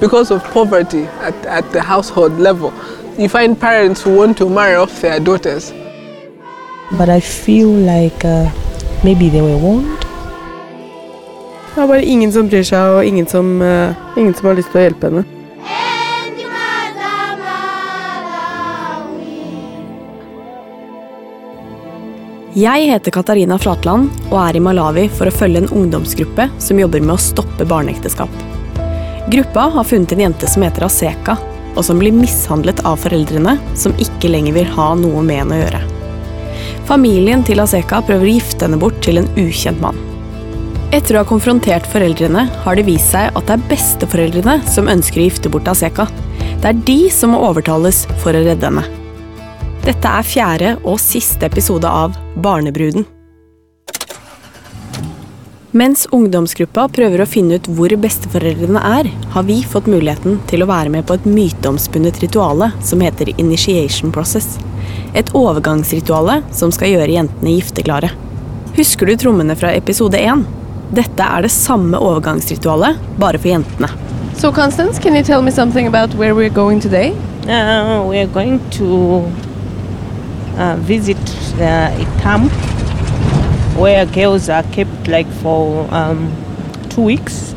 Because of poverty at, at the household level, you find parents who want to marry off their daughters. But I feel like uh, maybe they were warned. Det er bare ingen som bryr seg, og ingen som, eh, ingen som har lyst til å hjelpe henne. Jeg heter Katarina Flatland og er i Malawi for å følge en ungdomsgruppe som jobber med å stoppe barneekteskap. Gruppa har funnet en jente som heter Aseka, og som blir mishandlet av foreldrene, som ikke lenger vil ha noe med henne å gjøre. Familien til Aseka prøver å gifte henne bort til en ukjent mann. Etter å ha konfrontert foreldrene har det vist seg at det er besteforeldrene som ønsker å gifte bort Aseka. Det er de som må overtales for å redde henne. Dette er fjerde og siste episode av Barnebruden. Mens ungdomsgruppa prøver å finne ut hvor besteforeldrene er, har vi fått muligheten til å være med på et myteomspunnet rituale som heter initiation process. Et overgangsrituale som skal gjøre jentene gifteklare. Husker du trommene fra episode én? Dette er det samme overgangsritualet, bare for jentene. So Constance, can you tell me something about where we're going today? Uh, Vi going to uh, visit uh, a camp where girls are kept like for um, two weeks,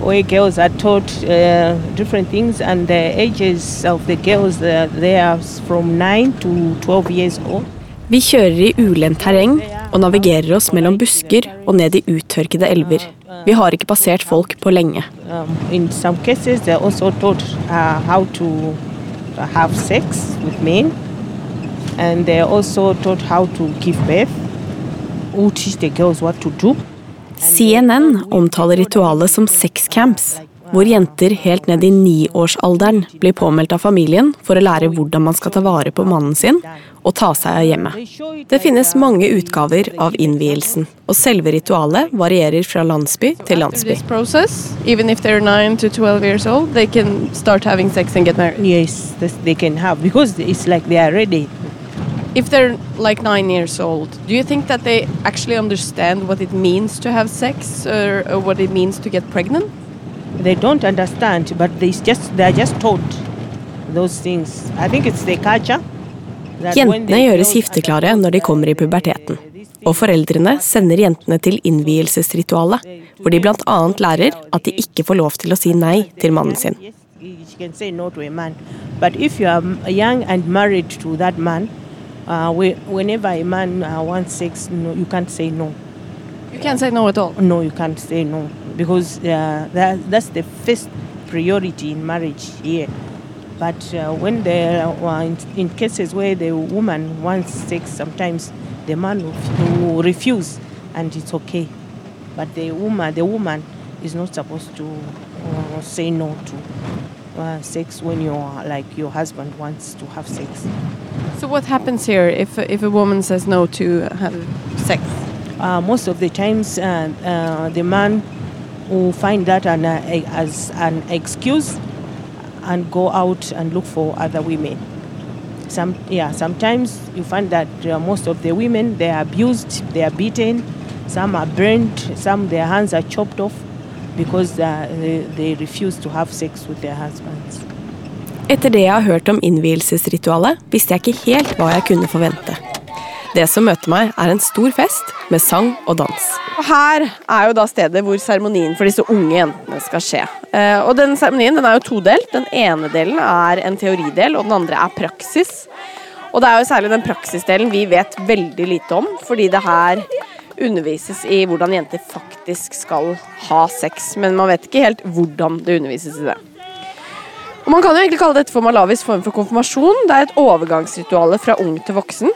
where girls are taught uh, different things, and the ages of the girls uh, they are from 9 to 12 years old. Vi kjører i ulendt terreng og navigerer oss mellom busker og ned i uttørkede elver. Vi har ikke passert folk på lenge. Um, in some cases, also taught uh, and they also taught how to give birth. Who teach the girls what to do. CNN omtaler ritualet som sexcamps, hvor jenter helt ned i niårsalderen blir påmeldt av familien for å lære hvordan man skal ta vare på mannen sin og ta seg av hjemmet. Det finnes mange utgaver av innvielsen, og selve ritualet varierer fra landsby til landsby. this process, even if they're 9 to 12 years old, they can start having sex and get married. Yes, they can have because it's like they are ready. If they're like 9 years old, do you think that they actually understand what it means to have sex or, or what it means to get pregnant? They don't understand, but they just they are just taught those things. I think it's the culture. Jentene gjøres gifteklare når de kommer i puberteten. Og foreldrene sender jentene til innvielsesritualet, hvor de bl.a. lærer at de ikke får lov til å si nei til mannen sin. Yes, you can say no to a man. But if you are young and married to that man, uh, whe- whenever a man uh, wants sex, no, you can't say no. You can't say no at all. No, you can't say no because uh, that, that's the first priority in marriage here. But uh, when there are in, in cases where the woman wants sex, sometimes the man will, will refuse, and it's okay. But the woman, the woman, is not supposed to uh, say no to uh, sex when you're like your husband wants to have sex. So what happens here if if a woman says no to have sex? Uh, most of the times, uh, uh, the man will find that an, uh, as an excuse and go out and look for other women. Some, yeah, sometimes you find that uh, most of the women they are abused, they are beaten, some are burned, some their hands are chopped off because uh, they, they refuse to have sex with their husbands. Etter det jeg har hørt om innvielsesritualet, visste jeg ikke helt hva jeg kunne forvente. Det som møter meg, er en stor fest med sang og dans. Her er jo da stedet hvor seremonien for disse unge jentene skal skje. Eh, og den seremonien den er jo todelt. Den ene delen er en teoridel, og den andre er praksis. Og det er jo særlig den praksisdelen vi vet veldig lite om, fordi det her undervises i hvordan jenter faktisk skal ha sex, men man vet ikke helt hvordan det undervises i det. Og Man kan jo egentlig kalle dette for Malawis form for konfirmasjon. Det er et overgangsrituale fra ung til voksen.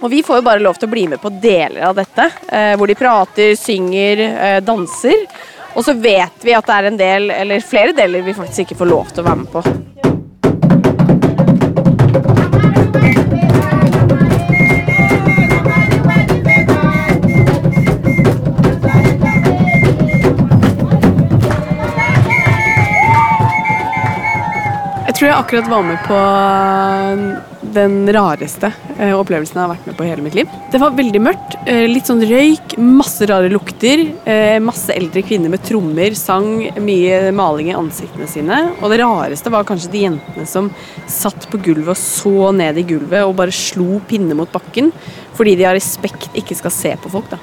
Og vi får jo bare lov til å bli med på deler av dette, eh, hvor de prater, synger, eh, danser. Og så vet vi at det er en del, eller flere deler vi faktisk ikke får lov til å være med på. Tror jeg akkurat var med på den rareste eh, opplevelsen jeg har vært med på i hele mitt liv. Det var veldig mørkt. eh, litt sånn røyk, masse rare lukter. eh, masse eldre kvinner med trommer, sang, mye maling i ansiktene sine. Og det rareste var kanskje de jentene som satt på gulvet og så ned i gulvet og bare slo pinne mot bakken fordi de av respekt ikke skal se på folk. da.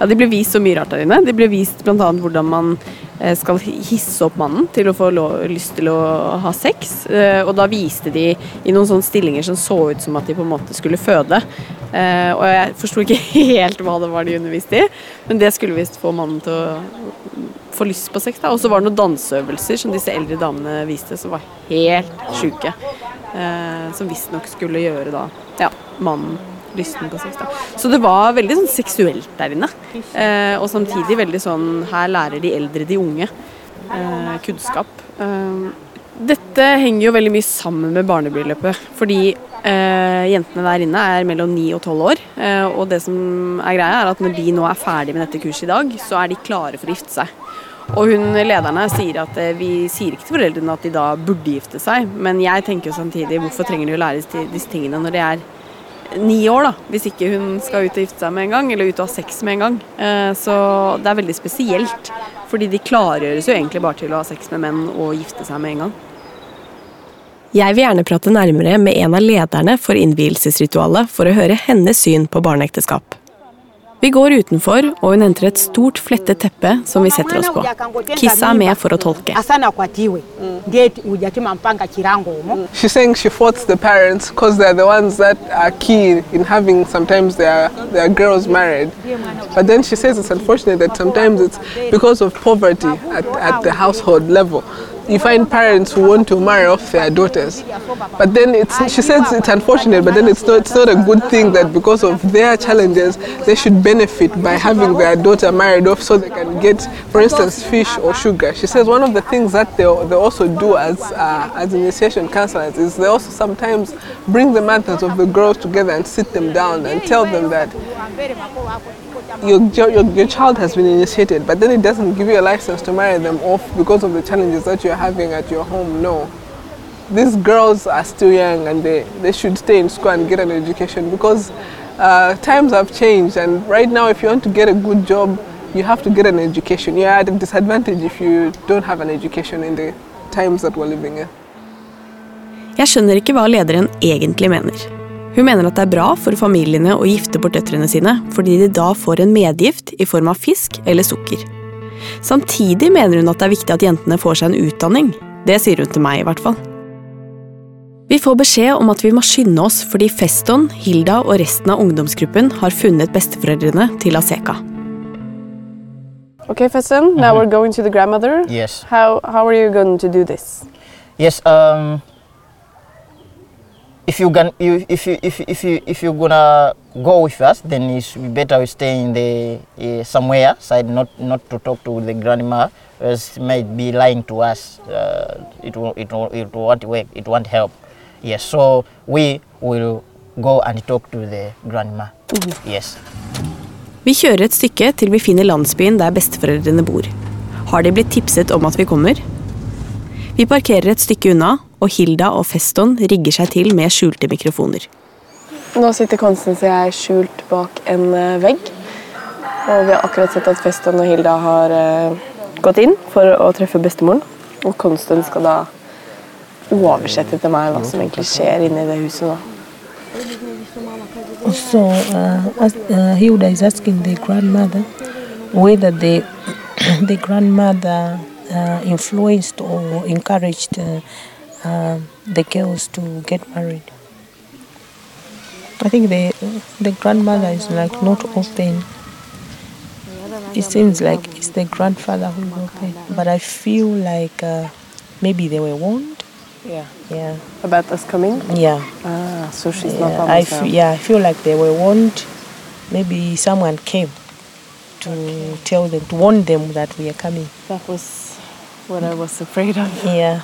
Ja, Det ble vist så mye rart der inne. Det ble vist bl.a. hvordan man eh, skal hisse opp mannen til å få lyst til å ha sex. Eh, Og da viste de i noen sånne stillinger som så ut som at de på en måte skulle føde. Eh, Og jeg forsto ikke helt hva det var de underviste i, men det skulle visst få mannen til å få lyst på sex. Og så var det noen danseøvelser som disse eldre damene viste, som var helt sjuke. Eh, Som visstnok skulle gjøre da ja, mannen lysten på sex. da. Så det var veldig sånn seksuelt der inne. Eh, og samtidig veldig sånn Her lærer de eldre de unge eh, kunnskap. Eh, dette henger jo veldig mye sammen med barnebryllupet. Fordi eh, jentene der inne er mellom 9 og 12 år. Eh, og det som er greia, er at når de nå er ferdig med dette kurset i dag, så er de klare for å gifte seg. Og hun lederne sier at eh, vi sier ikke til foreldrene at de da burde gifte seg, men jeg tenker jo samtidig hvorfor trenger de å lære disse tingene når de er ni år, da, hvis ikke hun skal ut og gifte seg med en gang, eller ut og ha sex med en gang. Eh, Så det er veldig spesielt, fordi de klargjøres jo egentlig bare til å ha sex med menn og gifte seg med en gang. Jeg vil gjerne prate nærmere med en av lederne for innvielsesritualet for å høre hennes syn på barneekteskap. Vi går utenfor, og hun henter et stort flettet teppe som vi setter oss på. Kissa er med for å tolke. Hun sier saying she faults the parents because they're the ones that are key in having sometimes their, their girls married. But then she says it's unfortunate that sometimes it's because of poverty at, at the household level. You find parents who want to marry off their daughters. But then it's, she says it's unfortunate, but then it's not, it's not a good thing that because of their challenges, they should benefit by having their daughter married off so they can get, for instance, fish or sugar. She says one of the things that they, they also do as, uh, as initiation counselors is they also sometimes bring the mothers of the girls together and sit them down and tell them that your, your, your child has been initiated, but then it doesn't give you a license to marry them off because of the challenges that you're having at your home. No. These girls are still young and they, they should stay in school and get an education because uh, times have changed. And right now, if you want to get a good job, you have to get an education. You're at a disadvantage if you don't have an education in the times that we're living in. Jeg skjønner ikke hva lederen egentlig mener. Hun mener at det er bra for familiene å gifte bort døtrene sine, fordi de da får en medgift i form av fisk eller sukker. Samtidig mener hun at det er viktig at jentene får seg en utdanning. Det sier hun til meg, i hvert fall. Vi får beskjed om at vi må skynde oss fordi Feston, Hilda og resten av ungdomsgruppen har funnet besteforeldrene til Aseka. Okay, Feston, now we're going to the grandmother. Yes. How, how are you going to do this? Yes. Um. If you can you, if you if, if you if you're gonna go with us, then it's better we stay in the uh, somewhere side, not not to talk to the grandma, as might be lying to us. Uh, it will it will it won't work. It won't help. Yes. So we will go and talk to the grandma. Yes. Vi kjører et stykke til vi finner landsbyen der besteforeldrene bor. Har de blitt tipset om at vi kommer? Vi parkerer et stykke unna, og Hilda og Feston rigger seg til med skjulte mikrofoner. Nå sitter Konstance og jeg skjult bak en eh, vegg. Og vi har akkurat sett at Feston og Hilda har eh, gått inn for å treffe bestemoren. Og Konstance skal da oversette til meg hva som egentlig skjer inne i det huset nå. So uh, as, uh, Hilda is asking the grandmother whether the the grandmother uh, influenced or encouraged uh, uh, the girls to get married. I think the the grandmother is like not open. It seems like it's the grandfather who is open, but I feel like uh, maybe they were warned. Yeah. Yeah, About us coming? yeah. Ah, so she's not Yeah, by I herself. yeah, I feel like they were warned. Maybe someone came to tell them, to warn them that we are coming. That was what I was afraid of. Yeah,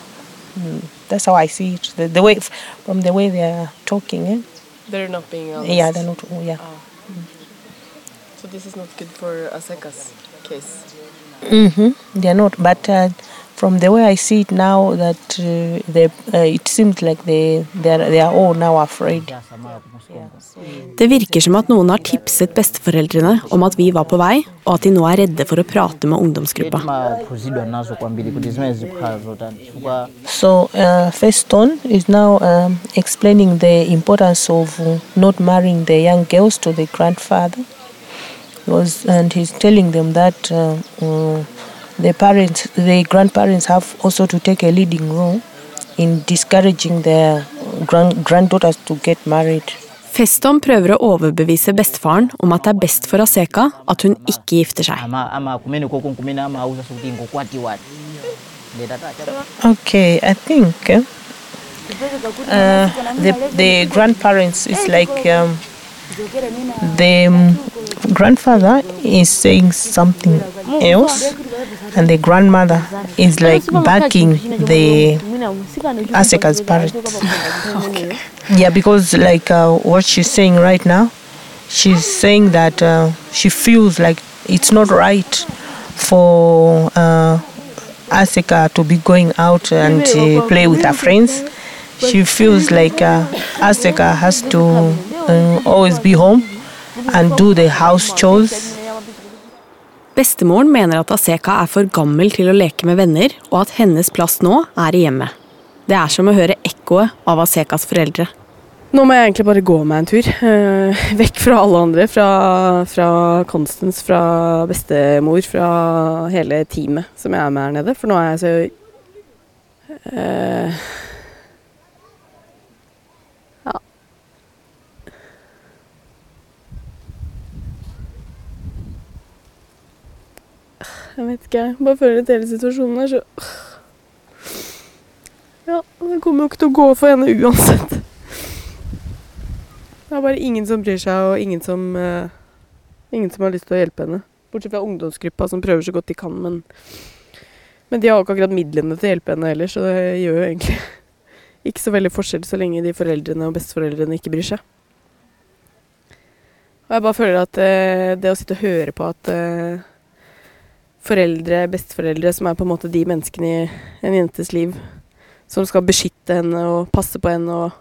Mm. That's how I see it. The, the way, from the way they are talking. Eh? They're not being honest. Yeah, they're not. oh, Yeah. So this is not good for Aseka's case. Mm-hmm. They're not. But uh, from the way I see it now, that uh, they, uh, it seems like they, they, are, they are all now afraid. Det virker som at noen har tipset besteforeldrene om at vi var på vei, og at de nå er redde for å prate med ungdomsgruppa. So uh, Feston is now um, explaining the importance of uh, not marrying the young girls to the grandfather. Was, and he's telling them that uh, uh, the parents, the grandparents, have also to take a leading role in discouraging their grand, granddaughters to get married. Feston prøver å overbevise bestefaren om at det er best for Aseka at hun ikke gifter seg. ama, ama kumene koko kumene amauza kuti ngokwatiwati ndetatacha Okay, I think uh, the the grandparents is like um, the um, grandfather is saying something else, and the grandmother is like backing the Aseka's parents. Yeah, because like uh, what she's saying right now, she's saying that uh, she feels like it's not right for uh, Asika to be going out and uh, play with her friends. She feels like uh, Asika has to uh, always be home and do the house chores. Bestemoren mener at Aseka er for gammel til å leke med venner, og at hennes plass nå er i hjemmet. Det er som å høre ekkoet av Asekas foreldre. Nå må jeg egentlig bare gå meg en tur. eh, vekk fra alle andre. Fra, fra Constance, fra bestemor, fra hele teamet som jeg er med her nede. For nå er jeg så eh, Jeg vet ikke, jeg bare føler at hele situasjonen er så Ja, det kommer jo ikke til å gå for henne uansett. Det er bare ingen som bryr seg, og ingen som, uh, ingen som har lyst til å hjelpe henne. Bortsett fra ungdomsgruppa, som prøver så godt de kan, men, men de har jo ikke akkurat midlene til å hjelpe henne heller, så det gjør jo egentlig ikke så veldig forskjell så lenge de foreldrene og besteforeldrene ikke bryr seg. Og jeg bare føler at uh, det å sitte og høre på at eh, foreldre, besteforeldre, som er på en måte de menneskene i en jentes liv, som skal beskytte henne og passe på henne og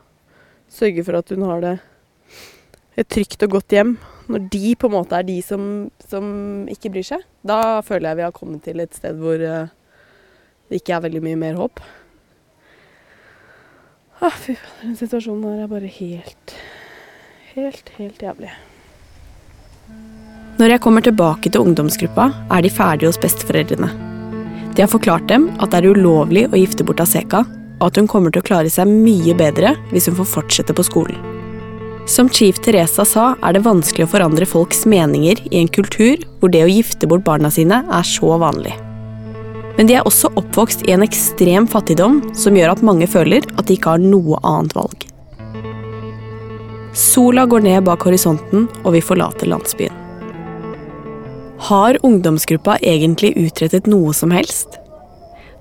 sørge for at hun har det et trygt og godt hjem, når de på en måte er de som, som ikke bryr seg, da føler jeg vi har kommet til et sted hvor eh, det ikke er veldig mye mer håp. Ah, fy faen, den situasjonen her er bare helt, helt, helt jævlig. Når jeg kommer tilbake til ungdomsgruppa, er de ferdige hos besteforeldrene. De har forklart dem at det er ulovlig å gifte bort Aseka, og at hun kommer til å klare seg mye bedre hvis hun får fortsette på skolen. Som Chief Teresa sa, er det vanskelig å forandre folks meninger i en kultur hvor det å gifte bort barna sine er så vanlig. Men de er også oppvokst i en ekstrem fattigdom som gjør at mange føler at de ikke har noe annet valg. Sola går ned bak horisonten, og vi forlater landsbyen. Har ungdomsgruppa egentlig utrettet noe som helst?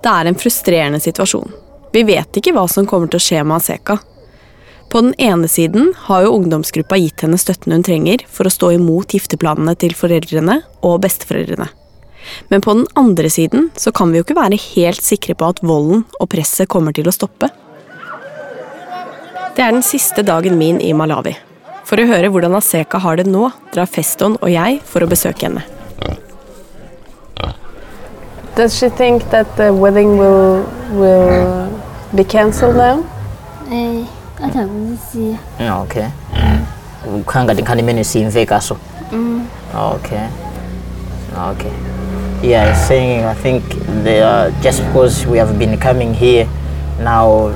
Det er en frustrerende situasjon. Vi vet ikke hva som kommer til å skje med Aseka. På den ene siden har jo ungdomsgruppa gitt henne støtten hun trenger for å stå imot gifteplanene til foreldrene og besteforeldrene. Men på den andre siden så kan vi jo ikke være helt sikre på at volden og presset kommer til å stoppe. Det er den siste dagen min i Malawi. For å høre hvordan Aseka har det nå, drar Feston og jeg for å besøke henne. Does she think that the wedding will, will be cancelled now? Eh, atakuziziya Yeah, okay. Kukhanga ndikhani imene siyimvekaso okay. Okay. Yeah saying i think they are just because we have been coming here now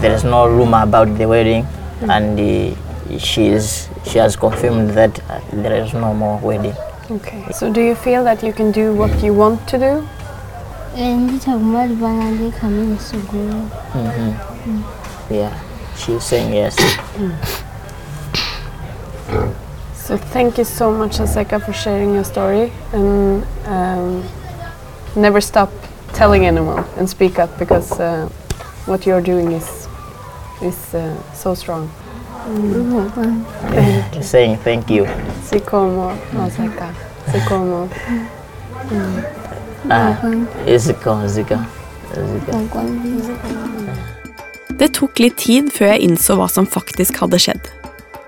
there is no rumor about the wedding and uh, she is she has confirmed that uh, there is no more wedding. Okay. So do you feel that you can do what you want to do? Eh, nditakumalibana ndikamene sugulu yeah she's saying yes. So thank you so much, Aseka, for sharing your story. And um, never stop telling anyone and speak up because uh, what you're doing is is uh, so strong. She's saying thank you. Si como, Aseka. Si como. Ah Det tok litt tid før jeg innså hva som faktisk hadde skjedd.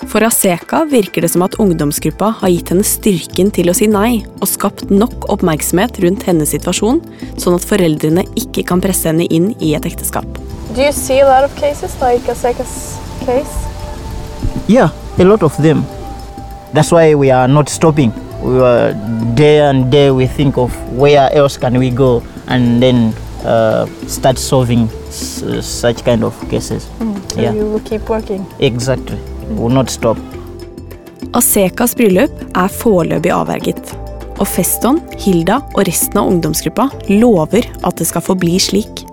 For Aseka virker det som at ungdomsgruppa har gitt henne styrken til å si nei, og skapt nok oppmerksomhet rundt hennes situasjon, sånn at foreldrene ikke kan presse henne inn i et ekteskap. Do you see a lot of cases like Aseka's case? Yeah, a lot of them. That's why we are not stopping. We were day and day we think of where else can we go and then uh, start solving s- such kind of cases. So Yeah. you will keep working. Exactly. Mm. will not stop. Asekas bryllup er foreløpig avverget. Og Feston, Hilda og resten av ungdomsgruppa lover at det skal forbli slik.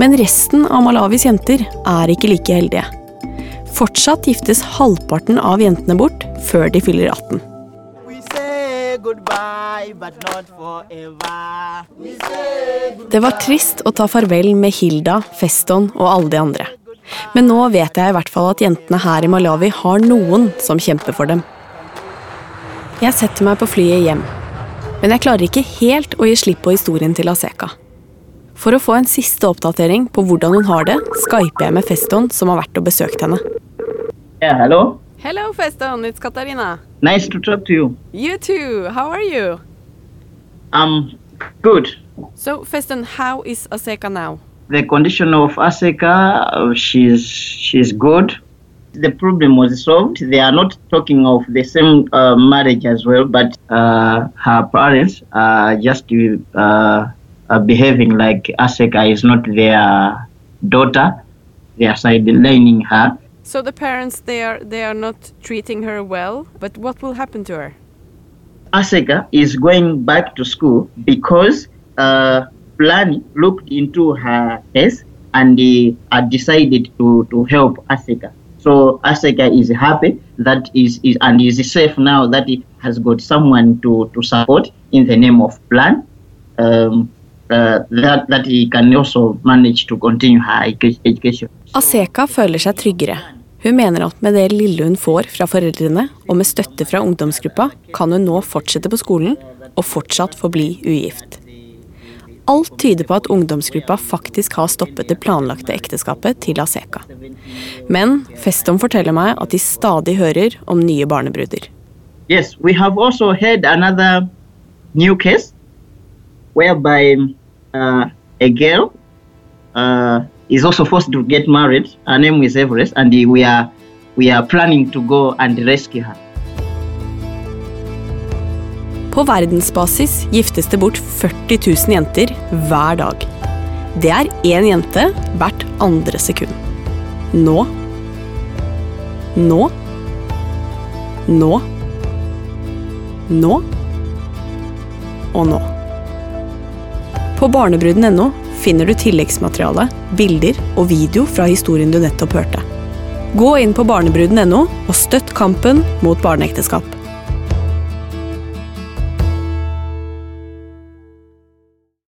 Men resten av Malawis jenter er ikke like heldige. Fortsatt giftes halvparten av jentene bort før de fyller 18. Goodbye, but not forever. Det var trist å ta farvel med Hilda, Feston og alle de andre. Men nå vet jeg i hvert fall at jentene her i Malawi har noen som kjemper for dem. Jeg setter meg på flyet hjem, men jeg klarer ikke helt å gi slipp på historien til Aseka. For å få en siste oppdatering på hvordan hun har det, skyper jeg med Feston, som har vært og besøkt henne. Yeah, hello. Hello Feston, it's Katarina. Nice to talk to you. You too. How are you? I'm good. So Feston, how is Aseka now? The condition of Aseka, uh, she's she's good. The problem was solved. They are not talking of the same uh, marriage as well, but uh, her parents are just uh, are behaving like Aseka is not their daughter. They are sidelining her. So the parents they are they are not treating her well, but what will happen to her? Aseka is going back to school because uh, Plani looked into her case and he had decided to, to help Aseka. So Aseka is happy that is, is and is safe now that he has got someone to, to support in the name of Plan. Um, uh, that, that he can also manage to continue her education. Aseka føler seg tryggere. Hun mener at med det lille hun får fra foreldrene, og med støtte fra ungdomsgruppa, kan hun nå fortsette på skolen og fortsatt forbli ugift. Alt tyder på at ungdomsgruppa faktisk har stoppet det planlagte ekteskapet til Aseka. Men Feston forteller meg at de stadig hører om nye barnebruder. Yes, we have also had another new case whereby uh, a girl uh, is also forced to get married. Her name is Everest, and we are we are planning to go and rescue her. På verdensbasis giftes det bort 40 000 jenter hver dag. Det er én jente hvert andre sekund. Nå. Nå. Nå. Nå. Og nå. På barnebruden.no finner du tilleggsmateriale, bilder og video fra historien du nettopp hørte. Gå inn på barnebruden.no og støtt kampen mot barneekteskap.